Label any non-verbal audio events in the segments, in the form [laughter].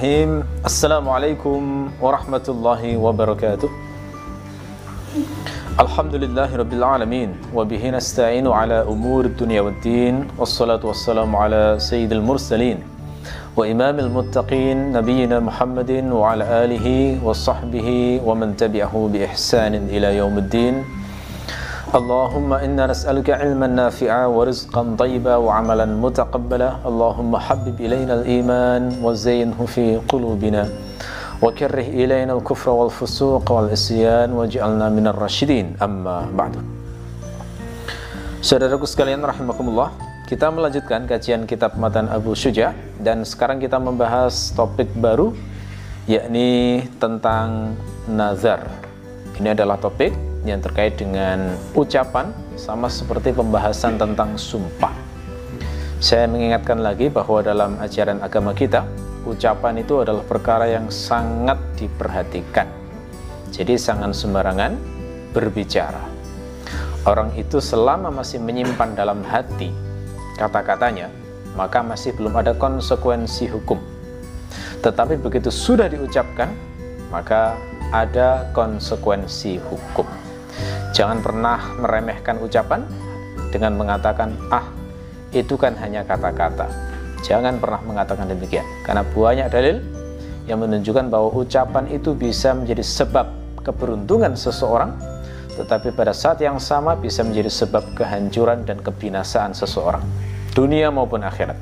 الرحيم. السلام عليكم ورحمة الله وبركاته. الحمد لله رب العالمين وبه نستعين على أمور الدنيا والدين والصلاة والسلام على سيد المرسلين وإمام المتقين نبينا محمد وعلى آله وصحبه ومن تبعه بإحسان إلى يوم الدين. اللهم إنا نسألك علما نافعا ورزقا طيبا وعملا متقبلا اللهم حبب إلينا الإيمان وزينه في قلوبنا وكره إلينا الكفر والفسوق والإسيان واجعلنا من الراشدين أما بعد Saudaraku sekalian rahimakumullah Kita melanjutkan kajian kitab Matan Abu Syuja Dan sekarang kita membahas topik baru Yakni tentang nazar Ini adalah topik yang terkait dengan ucapan sama seperti pembahasan tentang sumpah. Saya mengingatkan lagi bahwa dalam ajaran agama kita, ucapan itu adalah perkara yang sangat diperhatikan. Jadi sangat sembarangan berbicara. Orang itu selama masih menyimpan dalam hati kata-katanya, maka masih belum ada konsekuensi hukum. Tetapi begitu sudah diucapkan, maka ada konsekuensi hukum. Jangan pernah meremehkan ucapan dengan mengatakan, "Ah, itu kan hanya kata-kata." Jangan pernah mengatakan demikian, karena banyak dalil yang menunjukkan bahwa ucapan itu bisa menjadi sebab keberuntungan seseorang, tetapi pada saat yang sama bisa menjadi sebab kehancuran dan kebinasaan seseorang, dunia maupun akhirat.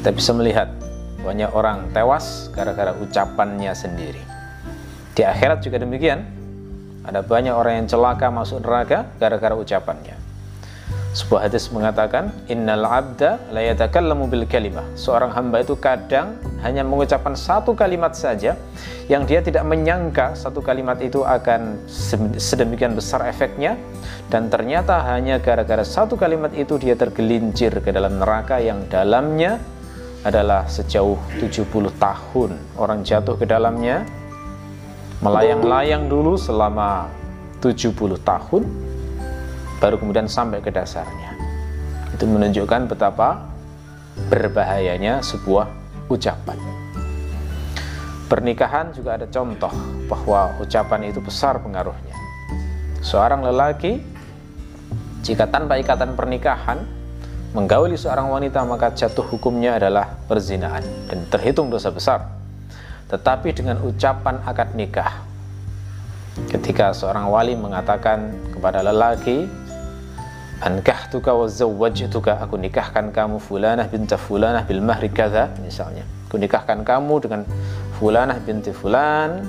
Kita bisa melihat banyak orang tewas gara-gara ucapannya sendiri. Di akhirat juga demikian, ada banyak orang yang celaka masuk neraka gara-gara ucapannya. Sebuah hadis mengatakan, Innal abda la yatakallamu bil kalimah. Seorang hamba itu kadang hanya mengucapkan satu kalimat saja yang dia tidak menyangka satu kalimat itu akan sedemikian besar efeknya dan ternyata hanya gara-gara satu kalimat itu dia tergelincir ke dalam neraka yang dalamnya adalah sejauh 70 tahun. Orang jatuh ke dalamnya melayang-layang dulu selama 70 tahun baru kemudian sampai ke dasarnya. Itu menunjukkan betapa berbahayanya sebuah ucapan. Pernikahan juga ada contoh bahwa ucapan itu besar pengaruhnya. Seorang lelaki jika tanpa ikatan pernikahan menggauli seorang wanita maka jatuh hukumnya adalah perzinaan dan terhitung dosa besar tetapi dengan ucapan akad nikah. Ketika seorang wali mengatakan kepada lelaki, Ankahtuka wa zawwajtuka, aku nikahkan kamu fulanah binta fulanah bil mahri kadza, misalnya. Aku nikahkan kamu dengan fulanah binti fulan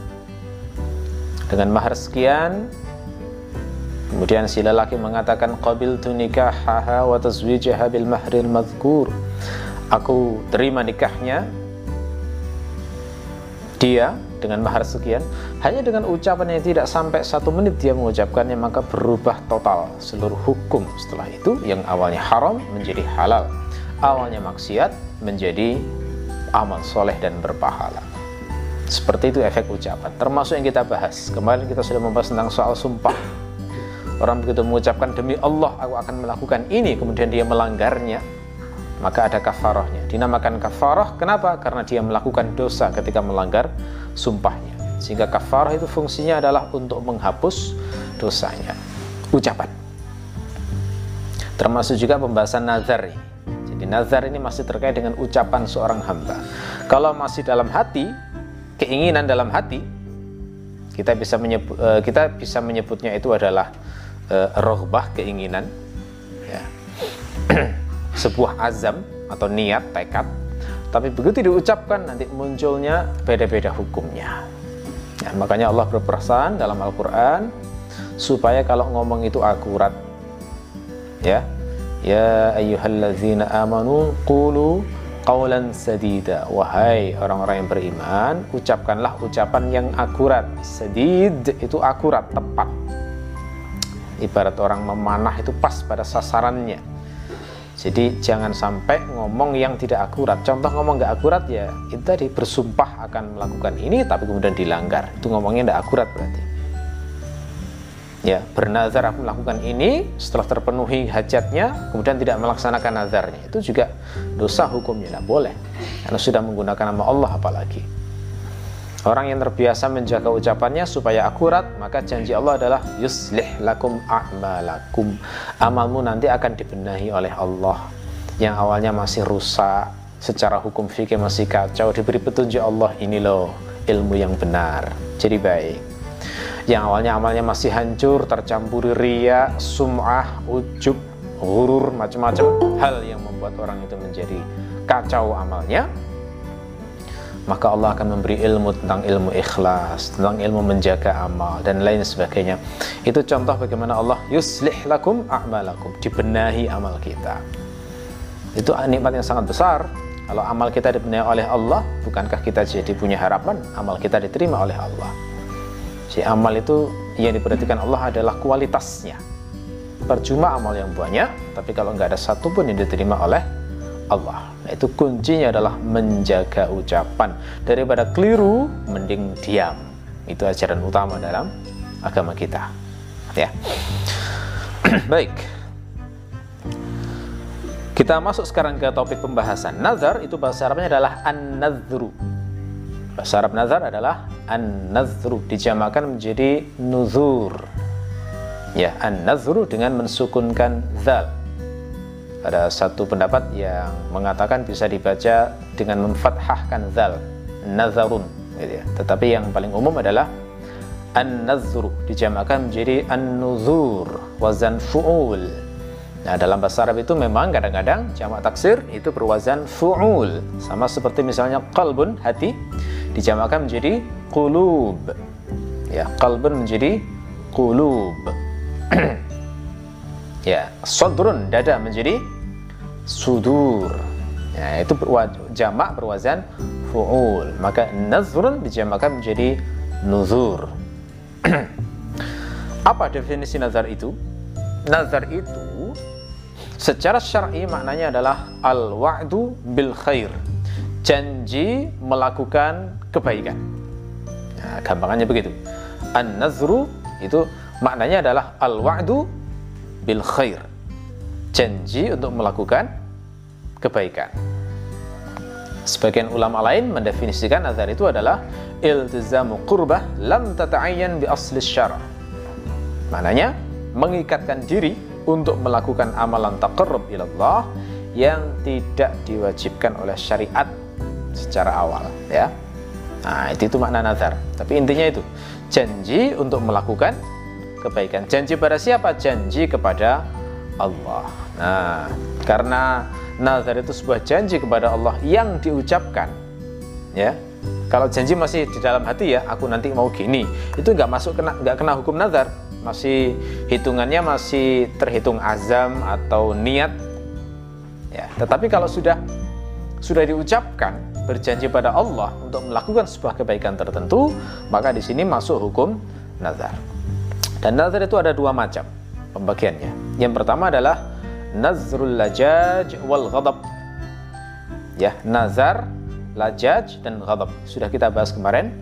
dengan mahar sekian. Kemudian si lelaki mengatakan qabiltu nikahaha wa tazwijaha bil mahril madhkur. Aku terima nikahnya dia dengan mahar sekian hanya dengan ucapan yang tidak sampai satu menit dia mengucapkannya maka berubah total seluruh hukum. Setelah itu yang awalnya haram menjadi halal awalnya maksiat menjadi amal soleh dan berpahala. Seperti itu efek ucapan. Termasuk yang kita bahas. Kemarin kita sudah membahas tentang soal sumpah. Orang begitu mengucapkan demi Allah aku akan melakukan ini. Kemudian dia melanggarnya maka ada kafarohnya. Dinamakan kafaroh, kenapa? Karena dia melakukan dosa ketika melanggar sumpahnya. Sehingga kafaroh itu fungsinya adalah untuk menghapus dosanya. Ucapan. Termasuk juga pembahasan nazar ini. Jadi nazar ini masih terkait dengan ucapan seorang hamba. Kalau masih dalam hati, keinginan dalam hati, kita bisa menyebut, eh, kita bisa menyebutnya itu adalah uh, rohbah keinginan. Ya. [clears throat] sebuah azam atau niat, tekad, tapi begitu diucapkan nanti munculnya beda-beda hukumnya. Ya, makanya Allah berpesan dalam Al-Quran supaya kalau ngomong itu akurat. Ya, ya ayyuhalladzina amanu qulu qawlan sadida. Wahai orang-orang yang beriman, ucapkanlah ucapan yang akurat. Sadid itu akurat, tepat. Ibarat orang memanah itu pas pada sasarannya jadi jangan sampai ngomong yang tidak akurat. Contoh ngomong nggak akurat ya itu tadi bersumpah akan melakukan ini tapi kemudian dilanggar. Itu ngomongnya tidak akurat berarti. ya bernazar aku melakukan ini setelah terpenuhi hajatnya kemudian tidak melaksanakan nazarnya itu juga dosa hukumnya tidak boleh karena sudah menggunakan nama Allah apalagi orang yang terbiasa menjaga ucapannya supaya akurat maka janji Allah adalah yuslih lakum a'malakum. Amalmu nanti akan dibenahi oleh Allah. Yang awalnya masih rusak secara hukum fikih masih kacau diberi petunjuk Allah ini loh ilmu yang benar. Jadi baik. Yang awalnya amalnya masih hancur, tercampuri ria, sum'ah, ujub, hurur, macam-macam hal yang membuat orang itu menjadi kacau amalnya, maka Allah akan memberi ilmu tentang ilmu ikhlas, tentang ilmu menjaga amal dan lain sebagainya. Itu contoh bagaimana Allah yuslih lakum a'malakum, dibenahi amal kita. Itu nikmat yang sangat besar. Kalau amal kita dibenahi oleh Allah, bukankah kita jadi punya harapan amal kita diterima oleh Allah? Si amal itu yang diperhatikan Allah adalah kualitasnya. Percuma amal yang banyak, tapi kalau nggak ada satupun yang diterima oleh Allah. Itu kuncinya adalah menjaga ucapan. Daripada keliru, mending diam. Itu ajaran utama dalam agama kita. Ya. [clears throat] Baik. Kita masuk sekarang ke topik pembahasan. Nazar itu bahasa Arabnya adalah an-nadhru. Bahasa Arab nazar adalah an-nazru dijamakan menjadi nuzur. Ya, an-nazru dengan mensukunkan zal. Ada satu pendapat yang mengatakan bisa dibaca dengan memfathahkan zal, nazarun gitu ya. Tetapi yang paling umum adalah an-nazru dijamakan menjadi an-nuzur wazan fu'ul. Nah, dalam bahasa Arab itu memang kadang-kadang jamak taksir itu berwazan fu'ul. Sama seperti misalnya qalbun, hati, dijamakan menjadi qulub ya qalbun menjadi qulub [clears throat] ya sadrun dada menjadi sudur. Ya itu jamak berwazan fu'ul. Maka nazrun dijamakan menjadi nuzur. [clears throat] Apa definisi nazar itu? Nazar itu secara syar'i maknanya adalah al-wa'du bil khair janji melakukan kebaikan. Nah, gampangannya begitu. An-nazru itu maknanya adalah al-wa'du bil khair. Janji untuk melakukan kebaikan. Sebagian ulama lain mendefinisikan nazar itu adalah iltizamu qurbah lam tata'ayyan bi asli syara. Maknanya mengikatkan diri untuk melakukan amalan taqarrub ilallah yang tidak diwajibkan oleh syariat secara awal ya nah itu itu makna nazar tapi intinya itu janji untuk melakukan kebaikan. Janji pada siapa? Janji kepada Allah. Nah karena nazar itu sebuah janji kepada Allah yang diucapkan ya. Kalau janji masih di dalam hati ya aku nanti mau gini. Itu nggak masuk kena nggak kena hukum nazar. Masih hitungannya masih terhitung azam atau niat ya. Tetapi kalau sudah sudah diucapkan berjanji pada Allah untuk melakukan sebuah kebaikan tertentu, maka di sini masuk hukum nazar. Dan nazar itu ada dua macam pembagiannya. Yang pertama adalah nazrul lajaj wal ghadab. Ya, nazar, lajaj dan ghadab. Sudah kita bahas kemarin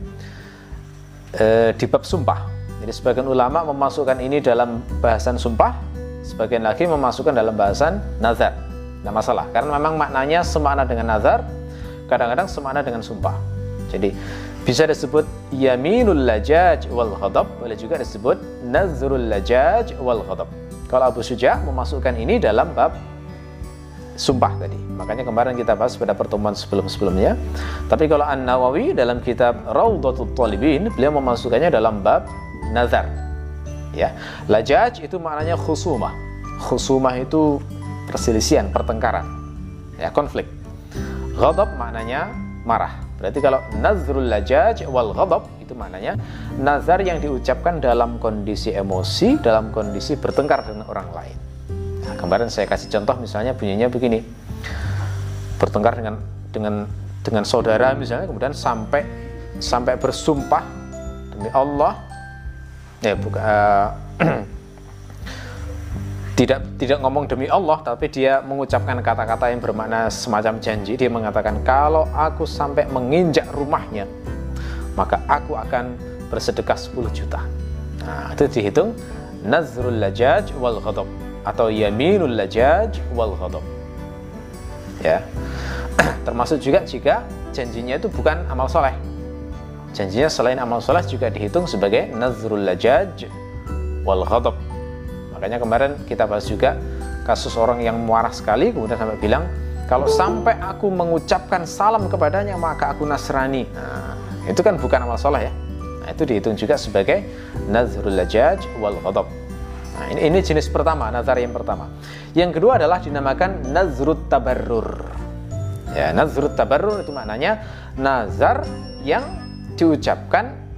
e, di bab sumpah. Jadi sebagian ulama memasukkan ini dalam bahasan sumpah, sebagian lagi memasukkan dalam bahasan nazar. Nah masalah, karena memang maknanya semakna dengan nazar, kadang-kadang semakna dengan sumpah. Jadi bisa disebut yaminul lajaj wal ghadab, boleh juga disebut nazrul lajaj wal ghadab. Kalau Abu Suja memasukkan ini dalam bab sumpah tadi. Makanya kemarin kita bahas pada pertemuan sebelum-sebelumnya. Tapi kalau An-Nawawi dalam kitab Raudhatul Talibin, beliau memasukkannya dalam bab nazar. Ya. Lajaj itu maknanya khusumah. Khusumah itu perselisihan, pertengkaran. Ya, konflik. Ghadab maknanya marah. Berarti kalau nazrul lajaj wal ghadab itu maknanya nazar yang diucapkan dalam kondisi emosi, dalam kondisi bertengkar dengan orang lain. Nah, kemarin saya kasih contoh misalnya bunyinya begini. Bertengkar dengan dengan dengan saudara misalnya kemudian sampai sampai bersumpah demi Allah ya bukan uh, [clears throat] tidak tidak ngomong demi Allah tapi dia mengucapkan kata-kata yang bermakna semacam janji dia mengatakan kalau aku sampai menginjak rumahnya maka aku akan bersedekah 10 juta nah itu dihitung nazrul lajaj wal ghadab atau yaminul lajaj wal ghadab. Ya. [clears throat] Termasuk juga jika janjinya itu bukan amal soleh. Janjinya selain amal soleh juga dihitung sebagai nazrul lajaj wal ghadab. Makanya kemarin kita bahas juga kasus orang yang muarah sekali kemudian sampai bilang kalau sampai aku mengucapkan salam kepadanya maka aku nasrani. Nah, itu kan bukan amal soleh ya. Nah, itu dihitung juga sebagai nazrul lajaj wal ghadab. Nah, ini, ini jenis pertama, nazar yang pertama. Yang kedua adalah dinamakan nazrut tabarrur. Ya, nazrut tabarrur itu maknanya nazar yang diucapkan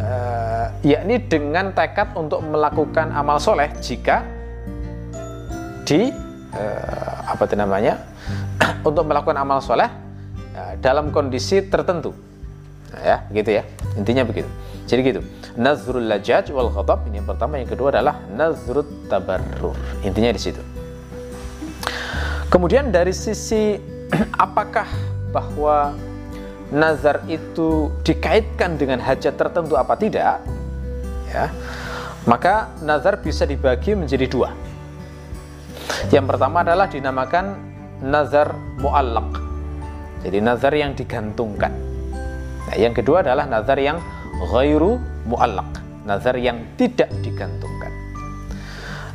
uh, yakni dengan tekad untuk melakukan amal soleh jika di uh, apa itu namanya [clears throat] untuk melakukan amal soleh uh, dalam kondisi tertentu. Nah, ya, gitu ya. Intinya begitu. Jadi gitu. Nazrul lajaj wal khatab ini yang pertama, yang kedua adalah nazrut tabarrur. Intinya di situ. Kemudian dari sisi [clears throat] apakah bahwa nazar itu dikaitkan dengan hajat tertentu apa tidak? Ya. Maka nazar bisa dibagi menjadi dua. Yang pertama adalah dinamakan nazar muallak. Jadi nazar yang digantungkan. Nah, yang kedua adalah nazar yang ghairu muallak, nazar yang tidak digantungkan.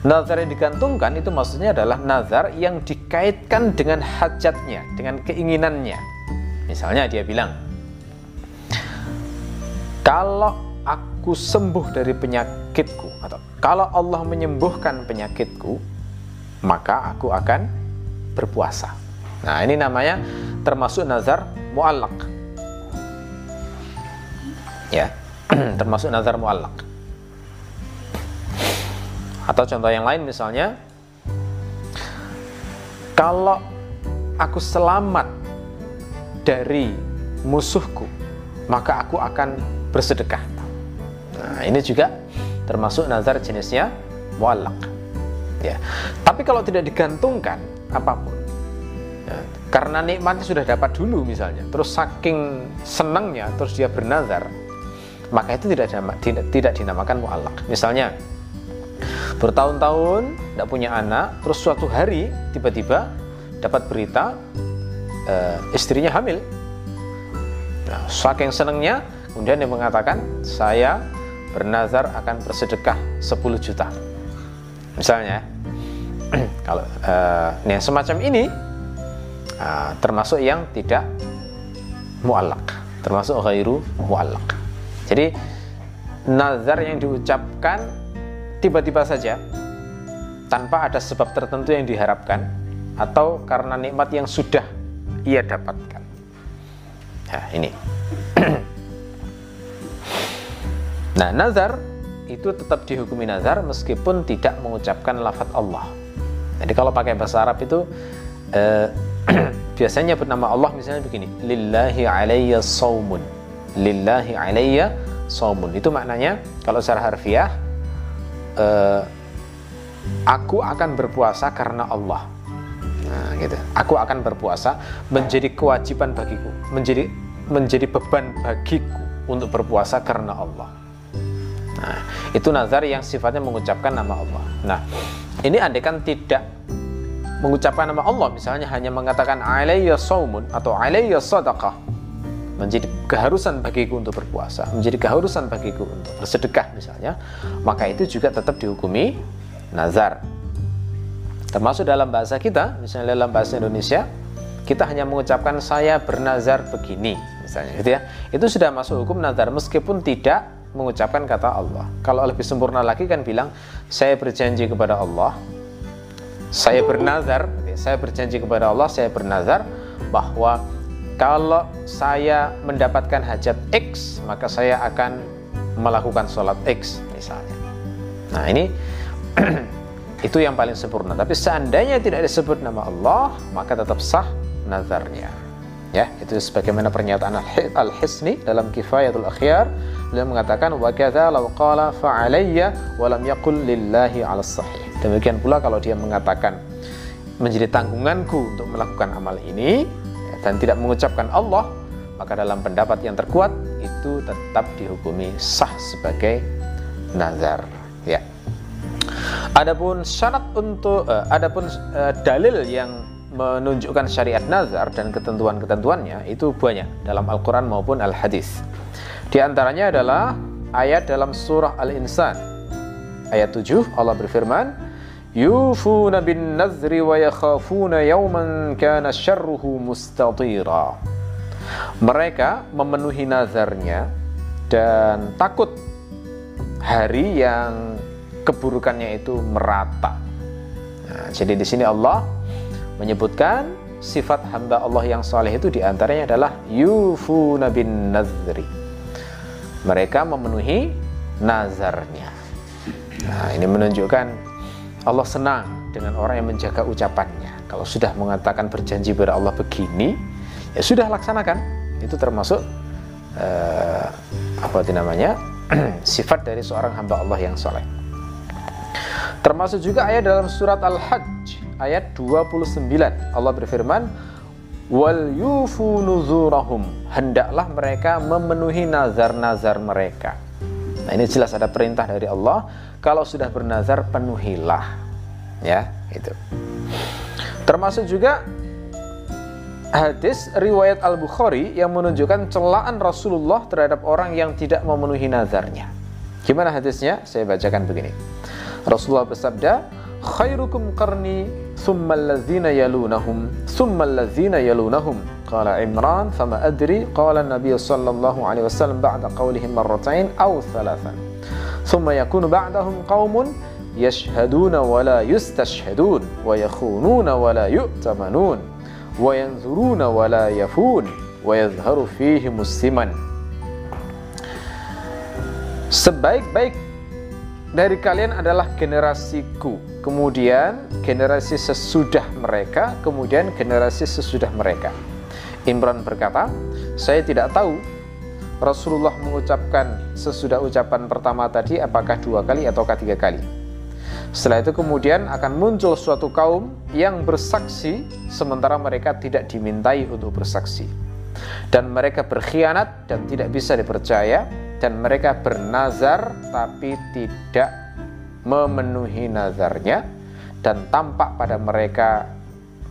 Nazar yang digantungkan itu maksudnya adalah nazar yang dikaitkan dengan hajatnya, dengan keinginannya. Misalnya dia bilang, kalau aku sembuh dari penyakitku atau kalau Allah menyembuhkan penyakitku, maka aku akan berpuasa. Nah, ini namanya termasuk nazar muallak ya [clears throat] termasuk nazar muallak atau contoh yang lain misalnya kalau aku selamat dari musuhku maka aku akan bersedekah. Nah ini juga termasuk nazar jenisnya muallak. Ya. Tapi kalau tidak digantungkan apa pun ya, karena nikmatnya sudah dapat dulu misalnya terus saking senangnya terus dia bernazar maka itu tidak tidak, tidak dinamakan mu'alak misalnya bertahun-tahun tidak punya anak terus suatu hari tiba-tiba dapat berita uh, istrinya hamil. Nah, saking senangnya kemudian dia mengatakan saya bernazar akan bersedekah 10 juta. Misalnya [clears throat] kalau uh, semacam ini uh, termasuk yang tidak mu'alak termasuk ghairu mu'alak jadi nazar yang diucapkan tiba-tiba saja tanpa ada sebab tertentu yang diharapkan atau karena nikmat yang sudah ia dapatkan. Nah, ini. nah, nazar itu tetap dihukumi nazar meskipun tidak mengucapkan lafaz Allah. Jadi kalau pakai bahasa Arab itu eh, [clears throat] biasanya bernama Allah misalnya begini, lillahi alayya saumun lillahi alayya somun itu maknanya kalau secara harfiah uh, aku akan berpuasa karena Allah nah gitu. Aku akan berpuasa menjadi kewajiban bagiku menjadi menjadi beban bagiku untuk berpuasa karena Allah. Nah itu nazar yang sifatnya mengucapkan nama Allah. Nah ini andekan tidak mengucapkan nama Allah misalnya hanya mengatakan alayya saumun atau alayya sadaqah menjadi keharusan bagiku untuk berpuasa, menjadi keharusan bagiku untuk bersedekah misalnya, maka itu juga tetap dihukumi nazar. Termasuk dalam bahasa kita, misalnya dalam bahasa Indonesia, kita hanya mengucapkan saya bernazar begini, misalnya gitu ya. Itu sudah masuk hukum nazar meskipun tidak mengucapkan kata Allah. Kalau lebih sempurna lagi kan bilang saya berjanji kepada Allah, saya bernazar, saya berjanji kepada Allah, saya bernazar bahwa kalau saya mendapatkan hajat X, maka saya akan melakukan sholat X misalnya. Nah ini [clears throat] itu yang paling sempurna. Tapi seandainya tidak disebut nama Allah, maka tetap sah nazarnya. Ya, itu sebagaimana pernyataan Al-Hisni dalam Kifayatul Akhyar, beliau mengatakan wa kadza law qala fa alayya wa lam yaqul lillahi 'ala sahih. Demikian pula kalau dia mengatakan menjadi tanggunganku untuk melakukan amal ini, dan tidak mengucapkan Allah, maka dalam pendapat yang terkuat itu tetap dihukumi sah sebagai nazar. Ya. Adapun syarat untuk uh, adapun uh, dalil yang menunjukkan syariat nazar dan ketentuan-ketentuannya itu banyak dalam Al-Qur'an maupun Al-Hadis. Di antaranya adalah ayat dalam surah Al-Insan ayat 7 Allah berfirman yufuna bin nazri wa yakhafuna yawman kana syarruhu mustatira mereka memenuhi nazarnya dan takut hari yang keburukannya itu merata. Nah, jadi di sini Allah menyebutkan sifat hamba Allah yang soleh itu di antaranya adalah yufuna bin nazri. Mereka memenuhi nazarnya. Nah, ini menunjukkan Allah senang dengan orang yang menjaga ucapannya. Kalau sudah mengatakan berjanji pada Allah begini, ya sudah laksanakan. Itu termasuk uh, apa itu namanya [clears throat] sifat dari seorang hamba Allah yang soleh. Termasuk juga ayat dalam surat Al-Hajj ayat 29. Allah berfirman, "Wal yufu nuzurahum." Hendaklah mereka memenuhi nazar-nazar mereka. Nah, ini jelas ada perintah dari Allah, kalau sudah bernazar penuhilah. Ya, itu. Termasuk juga hadis riwayat Al-Bukhari yang menunjukkan celaan Rasulullah terhadap orang yang tidak memenuhi nazarnya. Gimana hadisnya? Saya bacakan begini. Rasulullah bersabda, "Khairukum qarni thumma allazina yalunahum thumma allazina yalunahum." Qala Imran, "Fama adri." Qala Nabi sallallahu alaihi wasallam ba'da qawlihim marratain aw thalathan. Thumma yakunu ba'dahum qaumun yashhaduna wa la yustashhadun wa yakhununa wa la yu'tamanun wa yanzuruna wa la yafun wa yadhharu fihi musliman. Sebaik-baik dari kalian adalah generasiku, kemudian generasi sesudah mereka, kemudian generasi sesudah mereka. Imran berkata, saya tidak tahu Rasulullah mengucapkan sesudah ucapan pertama tadi apakah dua kali ataukah tiga kali. Setelah itu kemudian akan muncul suatu kaum yang bersaksi sementara mereka tidak dimintai untuk bersaksi. Dan mereka berkhianat dan tidak bisa dipercaya dan mereka bernazar tapi tidak memenuhi nazarnya dan tampak pada mereka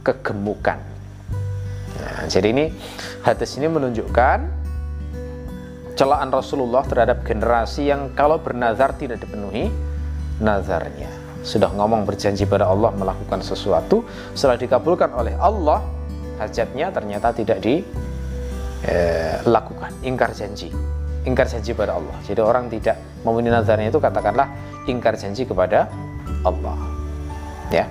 kegemukan. Nah, jadi ini hadis ini menunjukkan celaan Rasulullah terhadap generasi yang kalau bernazar tidak dipenuhi nazarnya. Sudah ngomong berjanji pada Allah melakukan sesuatu, setelah dikabulkan oleh Allah, hajatnya ternyata tidak dilakukan, eh, ingkar janji ingkar janji pada Allah. Jadi orang tidak memenuhi nazarnya itu katakanlah ingkar janji kepada Allah. Ya.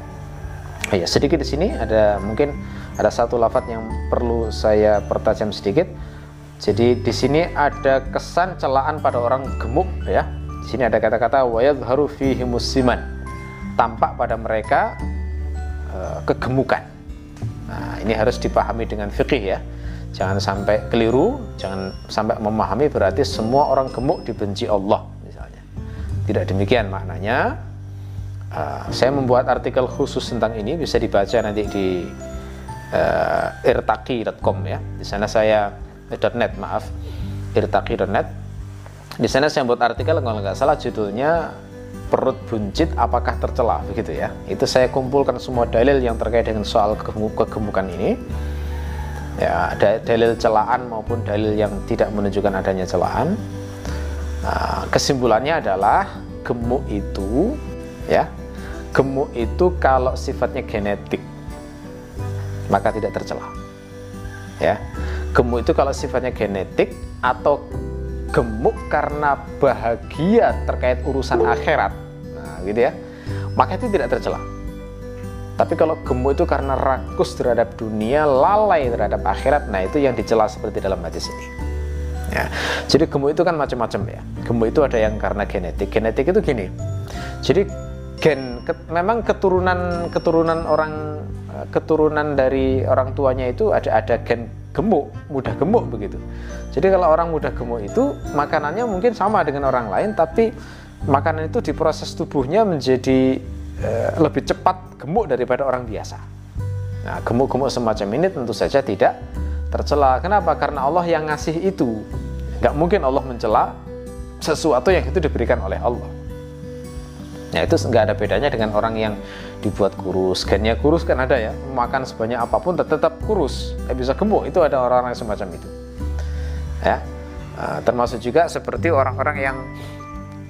Ya, sedikit di sini ada mungkin ada satu lafat yang perlu saya pertajam sedikit. Jadi di sini ada kesan celaan pada orang gemuk ya. Di sini ada kata-kata wayadharu fihi musiman. Tampak pada mereka uh, kegemukan. Nah, ini harus dipahami dengan fikih ya jangan sampai keliru jangan sampai memahami berarti semua orang gemuk dibenci Allah misalnya. Tidak demikian maknanya. Uh, saya membuat artikel khusus tentang ini bisa dibaca nanti di uh, irtaki.com ya. Di sana saya eh, .net maaf irtaki.net di sana saya buat artikel kalau nggak salah judulnya perut buncit apakah tercela begitu ya. Itu saya kumpulkan semua dalil yang terkait dengan soal kegemukan ini ya ada dalil celaan maupun dalil yang tidak menunjukkan adanya celaan. Nah, kesimpulannya adalah gemuk itu ya gemuk itu kalau sifatnya genetik maka tidak tercela ya. Gemuk itu kalau sifatnya genetik atau gemuk karena bahagia terkait urusan akhirat nah gitu ya maka itu tidak tercela tapi kalau gemuk itu karena rakus terhadap dunia, lalai terhadap akhirat, nah itu yang dicela seperti dalam hadis ini. Ya. Jadi gemuk itu kan macam-macam ya. Gemuk itu ada yang karena genetik. Genetik itu gini. Jadi gen ke, memang keturunan keturunan orang eh, keturunan dari orang tuanya itu ada ada gen gemuk, mudah gemuk begitu. Jadi kalau orang mudah gemuk itu makanannya mungkin sama dengan orang lain tapi makanan itu diproses tubuhnya menjadi Eh, lebih cepat gemuk daripada orang biasa. Nah, gemuk-gemuk semacam ini tentu saja tidak tercela. Kenapa? Karena Allah yang ngasih itu. Nggak mungkin Allah mencela sesuatu yang itu diberikan oleh Allah. Ya itu nggak ada bedanya dengan orang yang dibuat kurus. Gennya kurus kan ada ya, makan sebanyak apa pun tetap kurus, eh, bisa gemuk. Itu ada orang-orang semacam itu. Ya, uh, termasuk juga seperti orang-orang yang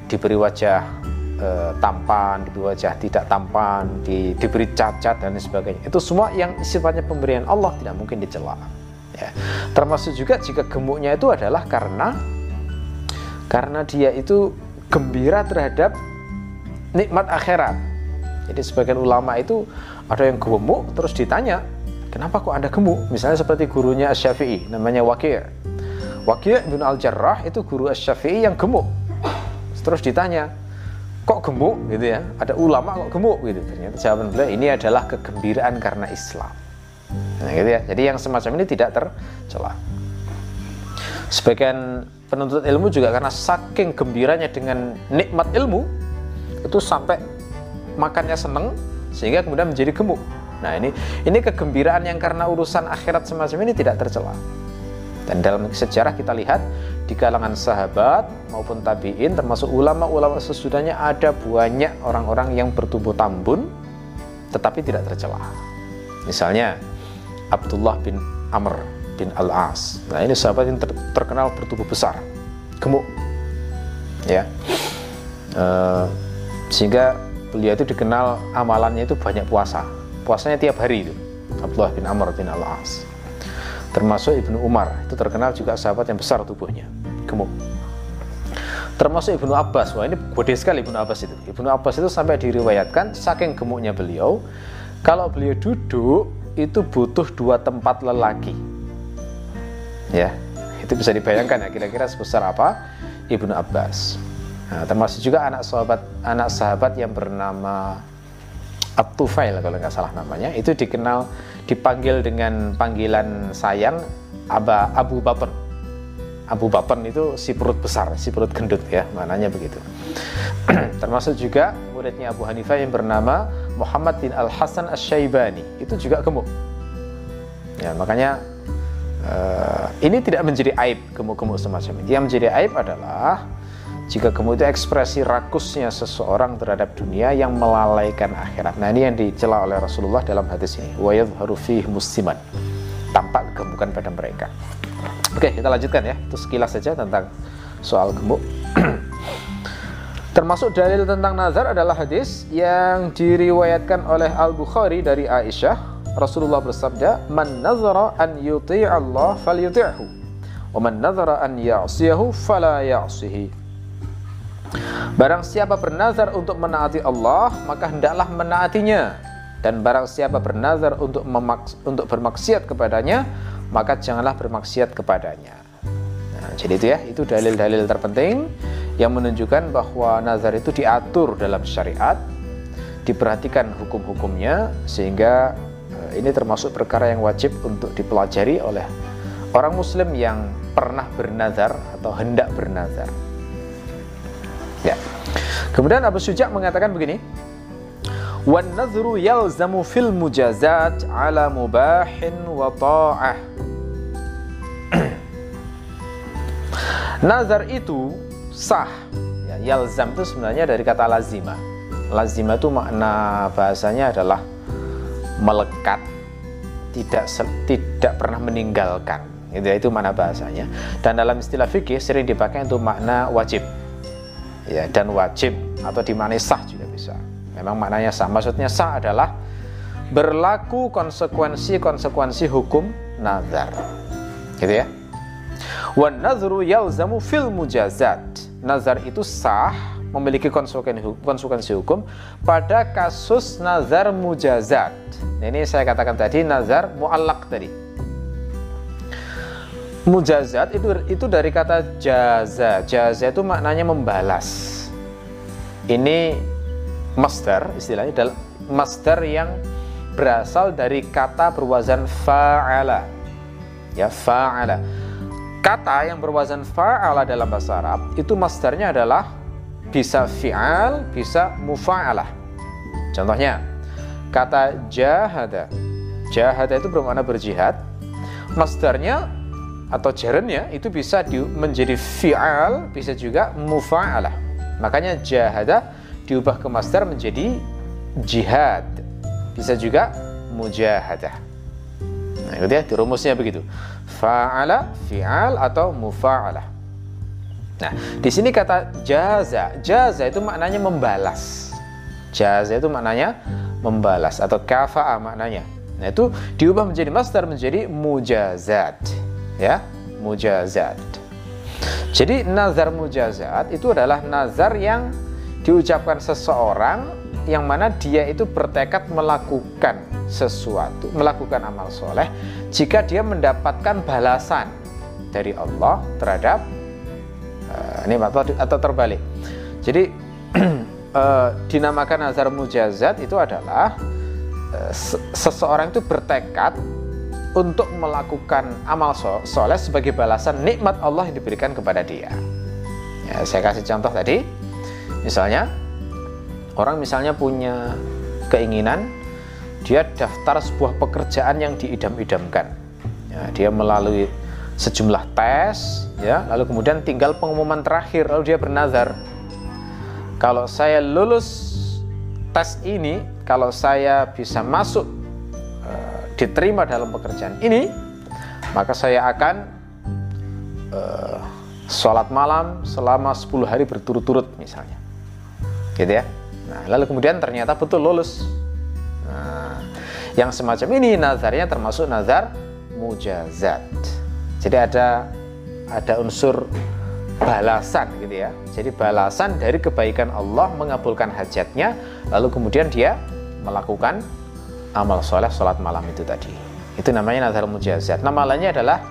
diberi wajah uh, tampan, diberi wajah tidak tampan, di, diberi cacat dan sebagainya. Itu semua yang sifatnya pemberian Allah tidak mungkin dicela. Ya. Termasuk juga jika gemuknya itu adalah karena karena dia itu gembira terhadap nikmat akhirat. Jadi sebagian ulama itu ada yang gemuk terus ditanya, kenapa kok anda gemuk? Misalnya seperti gurunya Asy-Syafi'i, namanya Waqi'. Waqi' bin Al-Jarrah itu guru Asy-Syafi'i yang gemuk. Terus ditanya, kok gemuk gitu ya? Ada ulama kok gemuk gitu. Ternyata jawaban beliau ini adalah kegembiraan karena Islam. Nah, gitu ya. Jadi yang semacam ini tidak tercela. Sebagian penuntut ilmu juga karena saking gembiranya dengan nikmat ilmu, itu sampai makannya seneng sehingga kemudian menjadi gemuk. Nah ini ini kegembiraan yang karena urusan akhirat semacam ini tidak tercela. Dan dalam sejarah kita lihat di kalangan sahabat maupun tabiin termasuk ulama-ulama sesudahnya ada banyak orang-orang yang bertubuh tambun tetapi tidak tercela. Misalnya Abdullah bin Amr bin Al-As. Nah ini sahabat yang ter terkenal bertubuh besar, gemuk. Ya. Uh, sehingga beliau itu dikenal amalannya itu banyak puasa puasanya tiap hari itu Abdullah bin Amr bin Al-As termasuk Ibnu Umar. Itu terkenal juga sahabat yang besar tubuhnya. Gemuk. Termasuk Ibnu Abbas. Wah ini gede sekali Ibnu Abbas itu. Ibnu Abbas itu sampai diriwayatkan saking gemuknya beliau kalau beliau duduk itu butuh dua tempat lelaki. Ya itu bisa dibayangkan ya kira-kira sebesar apa Ibnu Abbas. Nah, termasuk juga anak sahabat anak sahabat yang bernama At-Tufail kalau nggak salah namanya. Itu dikenal dipanggil dengan panggilan sayang Aba Abu Baton. Abu Baton itu si perut besar, si perut gendut ya, mananya begitu. [clears throat] termasuk juga muridnya Abu Hanifah yang bernama Muhammad bin Al Hasan Asy-Syaibani itu juga gemuk. Ya, makanya uh, ini tidak menjadi aib gemuk-gemuk semacam ini. Yang menjadi aib adalah jika kemudian ekspresi rakusnya seseorang terhadap dunia yang melalaikan akhirat. Nah ini yang dicela oleh Rasulullah dalam hadis ini. Wayadharu fih musliman. Tampak kegemukan pada mereka. Oke, kita lanjutkan ya. Itu sekilas saja tentang soal gemuk. [clears throat] Termasuk dalil tentang nazar adalah hadis yang diriwayatkan oleh Al-Bukhari dari Aisyah. Rasulullah bersabda, "Man nazara an yuti' Allah falyuti'hu, wa man nazara an ya'siyahu fala ya'sihi." Barang siapa bernazar untuk menaati Allah, maka hendaklah menaatinya. Dan barang siapa bernazar untuk memaks untuk bermaksiat kepadanya, maka janganlah bermaksiat kepadanya. Nah, jadi itu ya, itu dalil-dalil terpenting yang menunjukkan bahwa nazar itu diatur dalam syariat, diperhatikan hukum-hukumnya sehingga eh, ini termasuk perkara yang wajib untuk dipelajari oleh orang muslim yang pernah bernazar atau hendak bernazar. Ya. Kemudian Abu Syuja mengatakan begini, "Wan nadhru yalzamu fil mujazat ala wa ta'ah." [clears throat] Nazar itu sah. Ya, yalzam itu sebenarnya dari kata lazima. Lazima itu makna bahasanya adalah melekat, tidak tidak pernah meninggalkan. Itu itu mana bahasanya. Dan dalam istilah fikih sering dipakai untuk makna wajib ya dan wajib atau dimaknai sah juga bisa. Memang maknanya sah. Maksudnya sah adalah berlaku konsekuensi-konsekuensi hukum nazar. Gitu ya. Wan nazru yalzamu fil mujazat. Nazar itu sah memiliki konsekuensi hukum pada kasus nazar mujazat. Ini saya katakan tadi nazar muallak tadi Mujazat itu itu dari kata jaza. Jaza itu maknanya membalas. Ini master istilahnya adalah master yang berasal dari kata berwazan fa'ala. Ya, fa'ala. Kata yang berwazan fa'ala dalam bahasa Arab itu masternya adalah bisa fi'al, bisa mufa'alah. Contohnya, kata jahada. Jahada itu bermakna berjihad. Masternya atau jarannya itu bisa di, menjadi fi'al, bisa juga mufa'alah. Makanya jahada diubah ke masdar menjadi jihad. Bisa juga mujahadah. Nah, itu ya, rumusnya begitu. Fa'ala, fi'al atau mufa'alah. Nah, di sini kata jaza. Jaza itu maknanya membalas. Jaza itu maknanya membalas atau kafa'a maknanya. Nah, itu diubah menjadi masdar menjadi mujazat. Ya, mujazat. Jadi nazar mujazat itu adalah nazar yang diucapkan seseorang yang mana dia itu bertekad melakukan sesuatu, melakukan amal soleh jika dia mendapatkan balasan dari Allah terhadap uh, atau terbalik. Jadi uh, [clears throat] dinamakan nazar mujazat itu adalah uh, seseorang itu bertekad untuk melakukan amal soleh sebagai balasan nikmat Allah yang diberikan kepada dia. Ya, saya kasih contoh tadi, misalnya orang misalnya punya keinginan dia daftar sebuah pekerjaan yang diidam-idamkan. Ya, dia melalui sejumlah tes, ya, lalu kemudian tinggal pengumuman terakhir, lalu dia bernazar, kalau saya lulus tes ini, kalau saya bisa masuk diterima dalam pekerjaan ini, maka saya akan uh, sholat malam selama 10 hari berturut-turut misalnya. Gitu ya. Nah, lalu kemudian ternyata betul lulus. Nah, yang semacam ini nazarnya termasuk nazar mujazat. Jadi ada ada unsur balasan gitu ya. Jadi balasan dari kebaikan Allah mengabulkan hajatnya, lalu kemudian dia melakukan amal soleh sholat malam itu tadi. Itu namanya nazar mujazat nama lainnya adalah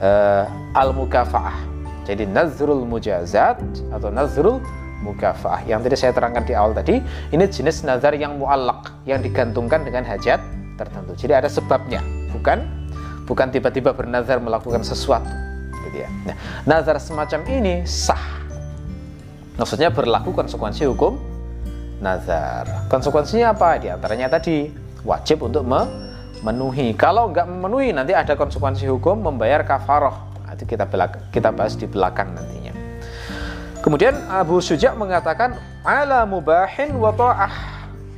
uh, al mukafaah jadi nazrul mujazat atau nazrul mukafaah. Yang tadi saya terangkan di awal tadi ini jenis nazar yang muallak yang digantungkan dengan hajat tertentu. Jadi ada sebabnya. Bukan bukan tiba-tiba bernazar melakukan sesuatu gitu ya. Nah, nazar semacam ini sah. Maksudnya berlaku konsekuensi hukum nazar. Konsekuensinya apa? Di antaranya tadi wajib untuk memenuhi. Kalau nggak memenuhi nanti ada konsekuensi hukum membayar kafaroh. Nanti kita kita bahas di belakang nantinya. Kemudian Abu Suja mengatakan ala mubahin wa ta'ah.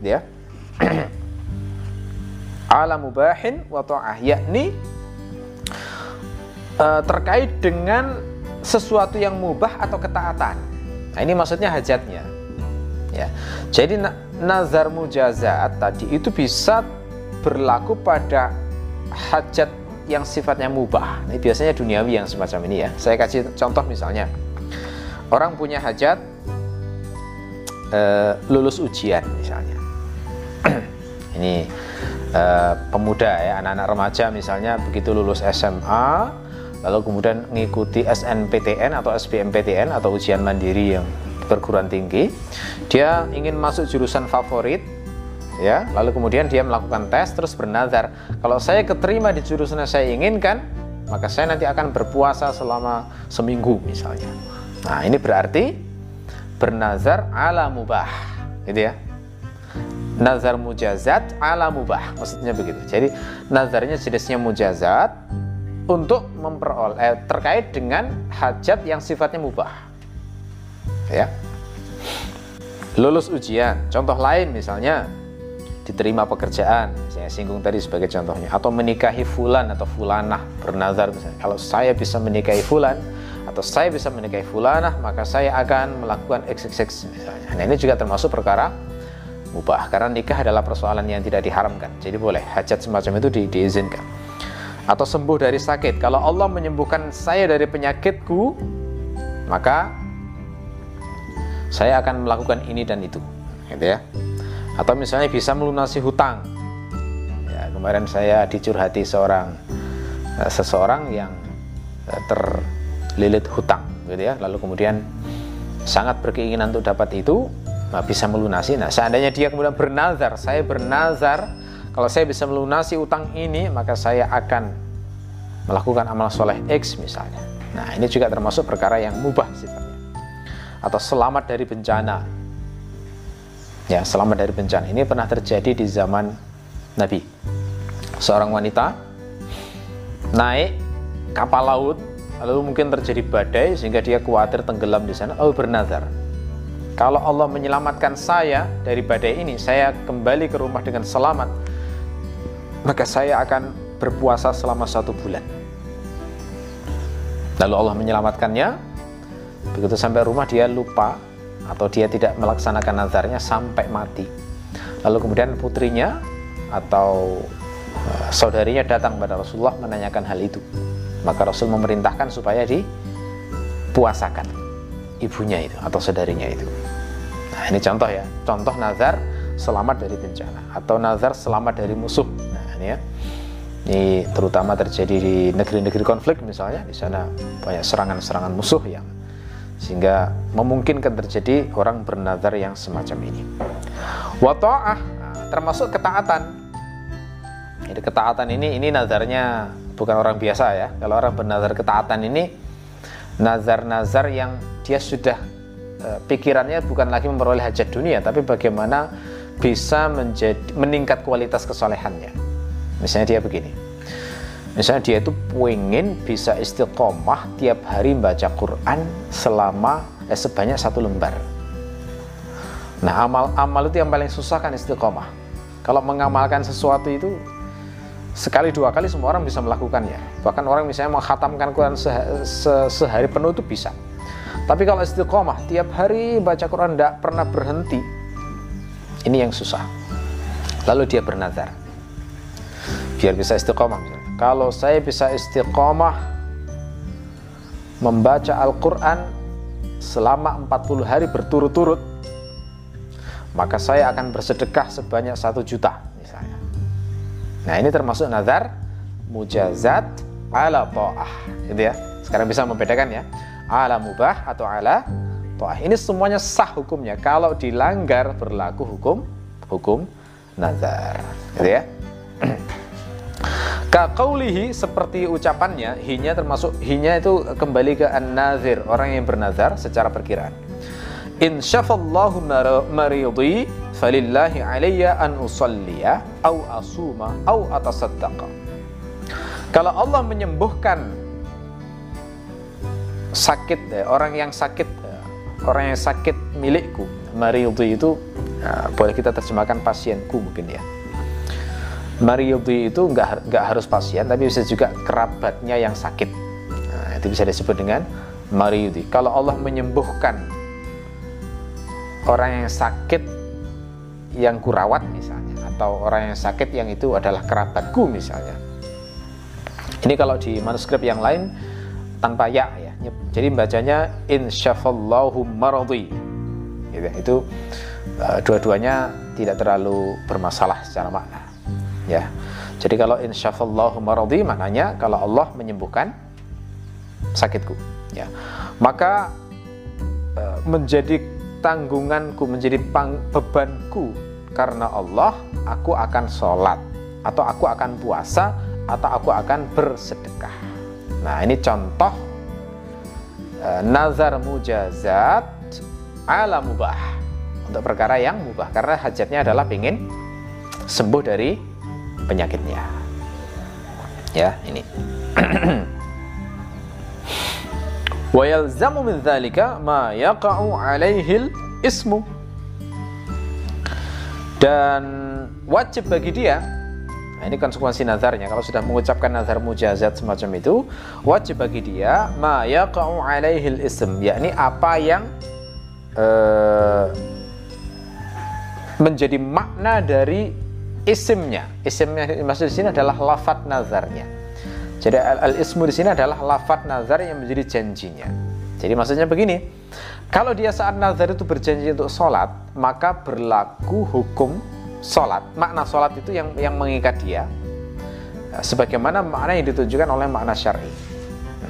Ya. [clears throat] ala mubahin wa ta'ah yakni uh, terkait dengan sesuatu yang mubah atau ketaatan. Nah, ini maksudnya hajatnya. Ya. Jadi nazar mujazat tadi itu bisa berlaku pada hajat yang sifatnya mubah. Ini biasanya duniawi yang semacam ini ya. Saya kasih contoh misalnya. Orang punya hajat uh, lulus ujian misalnya. [clears throat] ini uh, pemuda ya, anak-anak remaja misalnya begitu lulus SMA lalu kemudian mengikuti SNPTN atau SBMPTN atau ujian mandiri yang perguruan tinggi dia ingin masuk jurusan favorit ya. Lalu kemudian dia melakukan tes terus bernazar. Kalau saya keterima di jurusan yang saya inginkan maka saya nanti akan berpuasa selama seminggu misalnya. Nah ini berarti bernazar ala mubah gitu ya. Nazar mujazat ala mubah maksudnya begitu. Jadi nazarnya jenisnya mujazat untuk memperoleh eh, terkait dengan hajat yang sifatnya mubah ya. Lulus ujian contoh lain misalnya diterima pekerjaan saya singgung tadi sebagai contohnya atau menikahi fulan atau fulanah bernazar misalnya. Kalau saya bisa menikahi fulan atau saya bisa menikahi fulanah maka saya akan melakukan XXX misalnya. Nah ini juga termasuk perkara mubah karena nikah adalah persoalan yang tidak diharamkan. Jadi boleh hajat semacam itu di, diizinkan. Atau sembuh dari sakit. Kalau Allah menyembuhkan saya dari penyakitku maka saya akan melakukan ini dan itu. Gitu ya. Atau misalnya bisa melunasi hutang. Ya kemarin saya dicurhati seorang eh, seseorang yang eh, terlilit hutang gitu ya. Lalu kemudian sangat berkeinginan untuk dapat itu nah, bisa melunasi. Nah seandainya dia kemudian bernazar saya bernazar kalau saya bisa melunasi utang ini maka saya akan melakukan amal soleh X misalnya. Nah ini juga termasuk perkara yang mubah sifatnya atau selamat dari bencana. Ya, selamat dari bencana. Ini pernah terjadi di zaman Nabi. Seorang wanita naik kapal laut, lalu mungkin terjadi badai sehingga dia khawatir tenggelam di sana, lalu bernazar. kalau Allah menyelamatkan saya dari badai ini, saya kembali ke rumah dengan selamat, maka saya akan berpuasa selama satu bulan. Lalu Allah menyelamatkannya, begitu sampai rumah dia lupa atau dia tidak melaksanakan nazarnya sampai mati. Lalu kemudian putrinya atau uh, saudarinya datang pada Rasulullah menanyakan hal itu. Maka Rasul memerintahkan supaya dipuasakan ibunya itu atau saudarinya itu. Nah, ini contoh ya, contoh nazar selamat dari bencana atau nazar selamat dari musuh. Nah, ini ya. Ini terutama terjadi di negeri-negeri konflik misalnya, di sana banyak serangan-serangan musuh yang sehingga memungkinkan terjadi orang bernazar yang semacam ini. Wa nah, termasuk ketaatan. Jadi ketaatan ini ini nazarnya bukan orang biasa ya. Kalau orang bernazar ketaatan ini nazar-nazar yang dia sudah e, pikirannya bukan lagi memperoleh hajat dunia, tapi bagaimana bisa menjadi meningkat kualitas kesolehannya. Misalnya dia begini. Misalnya dia itu pengen bisa istiqomah tiap hari baca Quran selama eh, sebanyak satu lembar. Nah amal-amal itu yang paling susah kan istiqomah. Kalau mengamalkan sesuatu itu sekali dua kali semua orang bisa melakukannya. Bahkan orang misalnya menghatamkan Quran se se sehari penuh itu bisa. Tapi kalau istiqomah tiap hari baca Quran tidak pernah berhenti, ini yang susah. Lalu dia bernazar. Biar bisa istiqomah misalnya. Kalau saya bisa istiqomah membaca Al-Quran selama 40 hari berturut-turut, maka saya akan bersedekah sebanyak satu juta misalnya. Nah ini termasuk nazar mujazat ala ta'ah gitu ya. Sekarang bisa membedakan ya ala mubah atau ala ta'ah. Ini semuanya sah hukumnya. Kalau dilanggar berlaku hukum hukum nazar gitu ya. [clears throat] Kakaulihi seperti ucapannya, hinya termasuk hinya itu kembali ke an-nazir, orang yang bernazar secara perkiraan. In syafallahu maridi falillahi alayya an usalliya au asuma au atasaddaqa. Kalau Allah menyembuhkan sakit eh, orang yang sakit eh, orang yang sakit milikku, maridi itu ya, boleh kita terjemahkan pasienku mungkin ya Mariyudi itu nggak nggak harus pasien tapi bisa juga kerabatnya yang sakit. Nah, itu bisa disebut dengan mariyudi kalau Allah menyembuhkan orang yang sakit yang kurawat misalnya atau orang yang sakit yang itu adalah kerabatku misalnya. Ini kalau di manuskrip yang lain tanpa ya ya jadi bacanya insyafallahu maradi gitu, itu uh, dua-duanya tidak terlalu bermasalah secara makna ya. Jadi kalau insyaallah maradi maknanya kalau Allah menyembuhkan sakitku. Ya. Maka e, menjadi tanggunganku menjadi pang, bebanku karena Allah aku akan sholat. Atau aku akan puasa atau aku akan bersedekah. Nah ini contoh e, nazar mujazat ala mubah. Untuk perkara yang mubah. Karena hajatnya adalah ingin sembuh dari penyakitnya. Ya, ini. [clears throat] Wa yalzamu min dzalika ma yaqa'u 'alaihi ismu. Dan wajib bagi dia Nah, ini konsekuensi nazarnya. Kalau sudah mengucapkan nazar mujazat semacam itu, wajib bagi dia ma yaqa'u 'alaihi ism, yakni apa yang uh, menjadi makna dari isimnya. Isimnya maksud di sini adalah lafat nazarnya. Jadi al-ismu di sini adalah lafat nazar yang menjadi janjinya. Jadi maksudnya begini, kalau dia saat nazar itu berjanji untuk sholat, maka berlaku hukum sholat. Makna sholat itu yang yang mengikat dia, sebagaimana makna yang ditunjukkan oleh makna syar'i.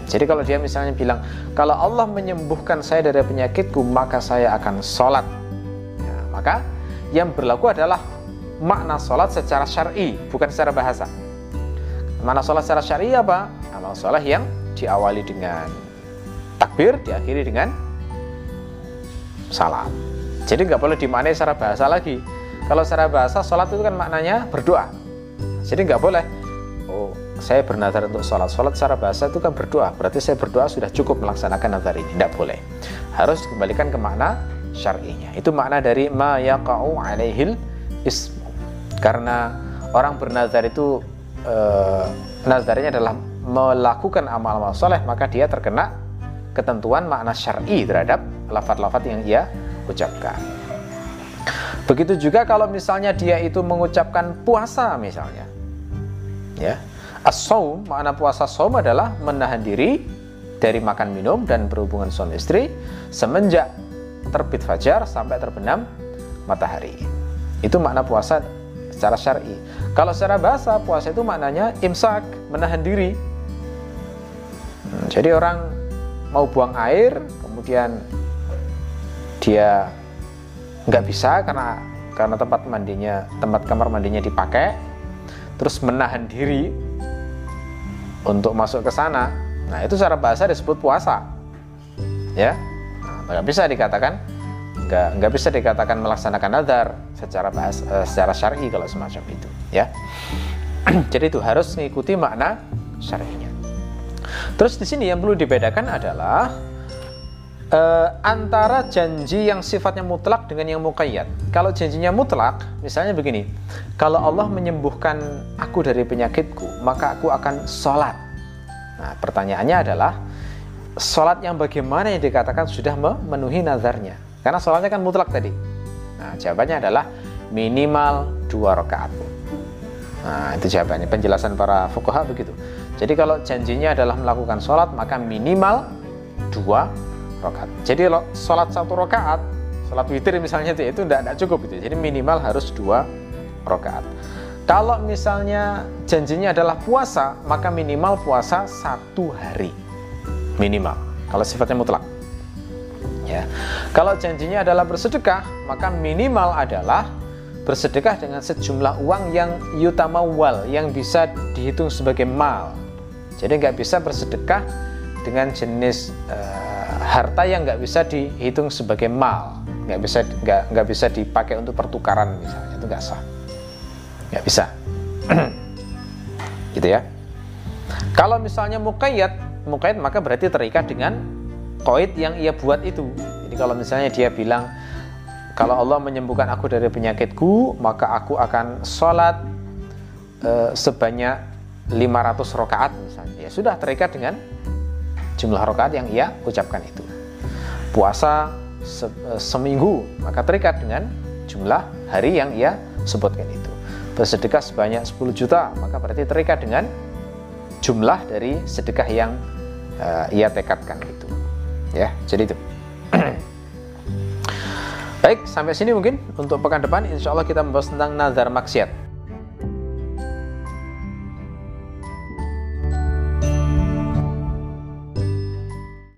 Jadi kalau dia misalnya bilang, kalau Allah menyembuhkan saya dari penyakitku, maka saya akan sholat. Ya, maka yang berlaku adalah makna sholat secara syar'i, bukan secara bahasa. Makna sholat secara syar'i apa? Amal sholat yang diawali dengan takbir, diakhiri dengan salam. Jadi nggak boleh dimaknai secara bahasa lagi. Kalau secara bahasa, sholat itu kan maknanya berdoa. Jadi nggak boleh. Oh, saya bernazar untuk sholat. Sholat secara bahasa itu kan berdoa. Berarti saya berdoa sudah cukup melaksanakan nazar ini. Tidak boleh. Harus dikembalikan ke makna syar'inya. Itu makna dari ma yaqa'u alaihil ismu. Karena orang bernazar itu eh, nazarnya adalah melakukan amal-amal soleh, maka dia terkena ketentuan makna syar'i terhadap lafat-lafat yang ia ucapkan. Begitu juga kalau misalnya dia itu mengucapkan puasa misalnya. Ya. As-saum, makna puasa saum adalah menahan diri dari makan minum dan berhubungan suami istri semenjak terbit fajar sampai terbenam matahari. Itu makna puasa secara syar'i. Kalau secara bahasa puasa itu maknanya imsak, menahan diri. Hmm, jadi orang mau buang air, kemudian dia nggak bisa karena karena tempat mandinya tempat kamar mandinya dipakai terus menahan diri untuk masuk ke sana nah itu secara bahasa disebut puasa ya nah, nggak bisa dikatakan nggak nggak bisa dikatakan melaksanakan nazar secara bahasa uh, secara syar'i kalau semacam itu ya [clears throat] jadi itu harus mengikuti makna syar'inya terus di sini yang perlu dibedakan adalah uh, antara janji yang sifatnya mutlak dengan yang muqayyad. Kalau janjinya mutlak, misalnya begini, kalau Allah menyembuhkan aku dari penyakitku, maka aku akan sholat. Nah, pertanyaannya adalah, sholat yang bagaimana yang dikatakan sudah memenuhi nazarnya? Karena sholatnya kan mutlak tadi. Nah, jawabannya adalah minimal dua rakaat. Nah, itu jawabannya. Penjelasan para fuqaha begitu. Jadi kalau janjinya adalah melakukan sholat, maka minimal dua rakaat. Jadi sholat satu rakaat, sholat witir misalnya itu, itu tidak, cukup itu. Jadi minimal harus dua rakaat. Kalau misalnya janjinya adalah puasa, maka minimal puasa satu hari minimal. Kalau sifatnya mutlak. Ya. Kalau janjinya adalah bersedekah, maka minimal adalah bersedekah dengan sejumlah uang yang yutamawal, yang bisa dihitung sebagai mal. Jadi nggak bisa bersedekah dengan jenis uh, harta yang nggak bisa dihitung sebagai mal, nggak bisa nggak nggak bisa dipakai untuk pertukaran misalnya itu nggak sah, nggak bisa, [clears throat] gitu ya. Kalau misalnya mukayyad, mukayyad maka berarti terikat dengan koid yang ia buat itu. Jadi kalau misalnya dia bilang kalau Allah menyembuhkan aku dari penyakitku, maka aku akan sholat e, sebanyak 500 rakaat misalnya. Ya sudah terikat dengan jumlah rakaat yang ia ucapkan itu. Puasa se eh, seminggu maka terikat dengan jumlah hari yang ia sebutkan itu. Bersedekah sebanyak 10 juta maka berarti terikat dengan jumlah dari sedekah yang uh, ia tekadkan itu. Ya, jadi itu. Baik, sampai sini mungkin untuk pekan depan insya Allah kita membahas tentang nazar maksiat.